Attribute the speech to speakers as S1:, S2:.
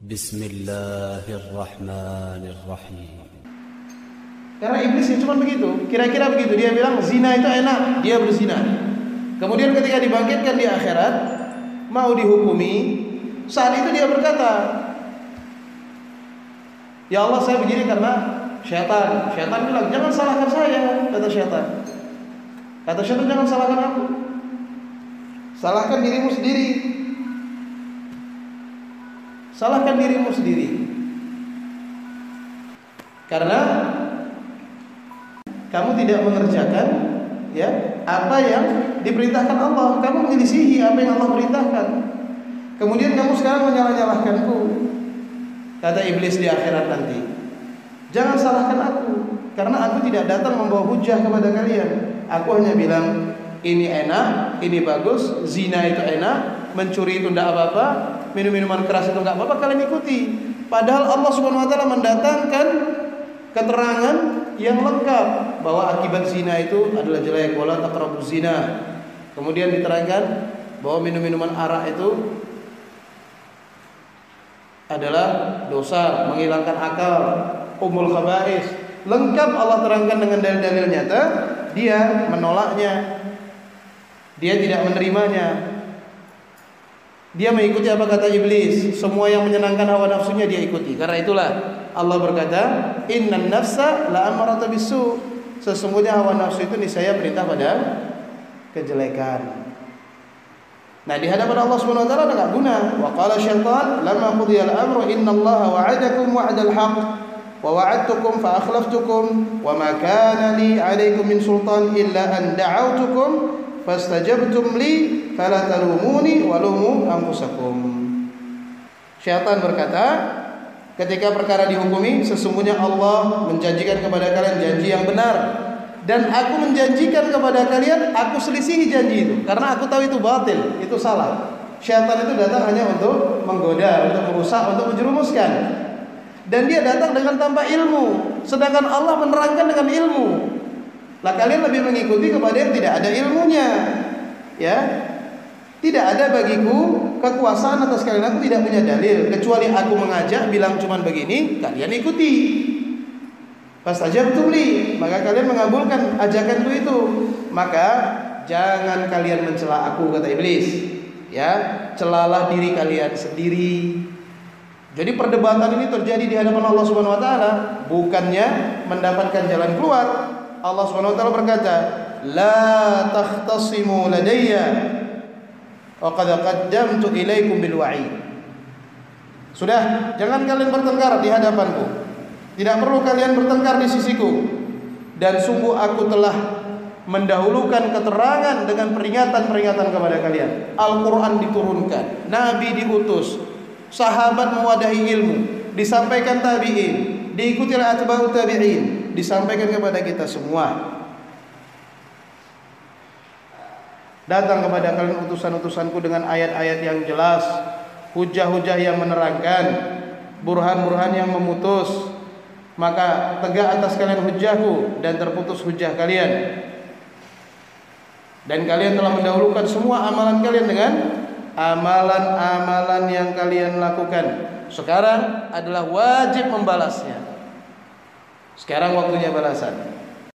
S1: بسم الله الرحمن الرحيم
S2: Karena iblis ya cuma begitu, kira-kira begitu. Dia bilang zina itu enak, dia berzina. Kemudian ketika dibangkitkan di akhirat, mau dihukumi, saat itu dia berkata, Ya Allah saya begini karena syaitan. Syaitan bilang, jangan salahkan saya, kata syaitan. Kata syaitan jangan salahkan aku. Salahkan dirimu sendiri. Salahkan dirimu sendiri. Karena kamu tidak mengerjakan ya apa yang diperintahkan Allah. Kamu menyelisihi apa yang Allah perintahkan. Kemudian kamu sekarang menyalah-nyalahkanku. Kata iblis di akhirat nanti. Jangan salahkan aku karena aku tidak datang membawa hujah kepada kalian. Aku hanya bilang ini enak, ini bagus, zina itu enak, mencuri itu tidak apa-apa, minum minuman keras itu nggak apa-apa kalian ikuti. Padahal Allah Subhanahu wa taala mendatangkan keterangan yang lengkap bahwa akibat zina itu adalah jelek wala taqrabuz zina. Kemudian diterangkan bahwa minum-minuman arak itu adalah dosa, menghilangkan akal, umul khabais. Lengkap Allah terangkan dengan dalil-dalil nyata, dia menolaknya. Dia tidak menerimanya. Dia mengikuti apa kata iblis. Semua yang menyenangkan hawa nafsunya dia ikuti. Karena itulah Allah berkata, "Innan nafsa la amarata bisu." Sesungguhnya hawa nafsu itu niscaya perintah pada kejelekan. Nah, di hadapan Allah Subhanahu wa taala enggak guna. Wa qala syaitan lamma qudiya al-amru inna Allah wa'adakum wa'dal haqq wa wa'adtukum fa akhlaftukum wa ma kana li 'alaykum min sultan illa an da'awtukum fastajabtum li fala talumuni walumu anfusakum. Syaitan berkata, ketika perkara dihukumi, sesungguhnya Allah menjanjikan kepada kalian janji yang benar dan aku menjanjikan kepada kalian aku selisihi janji itu karena aku tahu itu batil, itu salah. Syaitan itu datang hanya untuk menggoda, untuk merusak, untuk menjerumuskan. Dan dia datang dengan tanpa ilmu, sedangkan Allah menerangkan dengan ilmu. Lah kalian lebih mengikuti kepada yang tidak ada ilmunya. Ya. Tidak ada bagiku kekuasaan atas kalian aku tidak punya dalil kecuali aku mengajak bilang cuman begini, kalian ikuti. Pas aja li, maka kalian mengabulkan ajakanku itu. Maka jangan kalian mencela aku kata iblis. Ya, celalah diri kalian sendiri. Jadi perdebatan ini terjadi di hadapan Allah Subhanahu wa taala, bukannya mendapatkan jalan keluar. Allah Subhanahu wa taala berkata, "La takhtasimu ladayya wa'id." Sudah, jangan kalian bertengkar di hadapanku. Tidak perlu kalian bertengkar di sisiku. Dan sungguh aku telah mendahulukan keterangan dengan peringatan-peringatan kepada kalian. Al-Quran diturunkan, Nabi diutus, sahabat mewadahi ilmu, disampaikan tabi'in, diikuti oleh atba'ut tabi'in, disampaikan kepada kita semua. Datang kepada kalian utusan-utusanku dengan ayat-ayat yang jelas, hujah-hujah yang menerangkan, burhan-burhan yang memutus, maka tegak atas kalian hujahku dan terputus hujah kalian. Dan kalian telah mendahulukan semua amalan kalian dengan amalan-amalan yang kalian lakukan. Sekarang adalah wajib membalasnya. Sekarang waktunya balasan.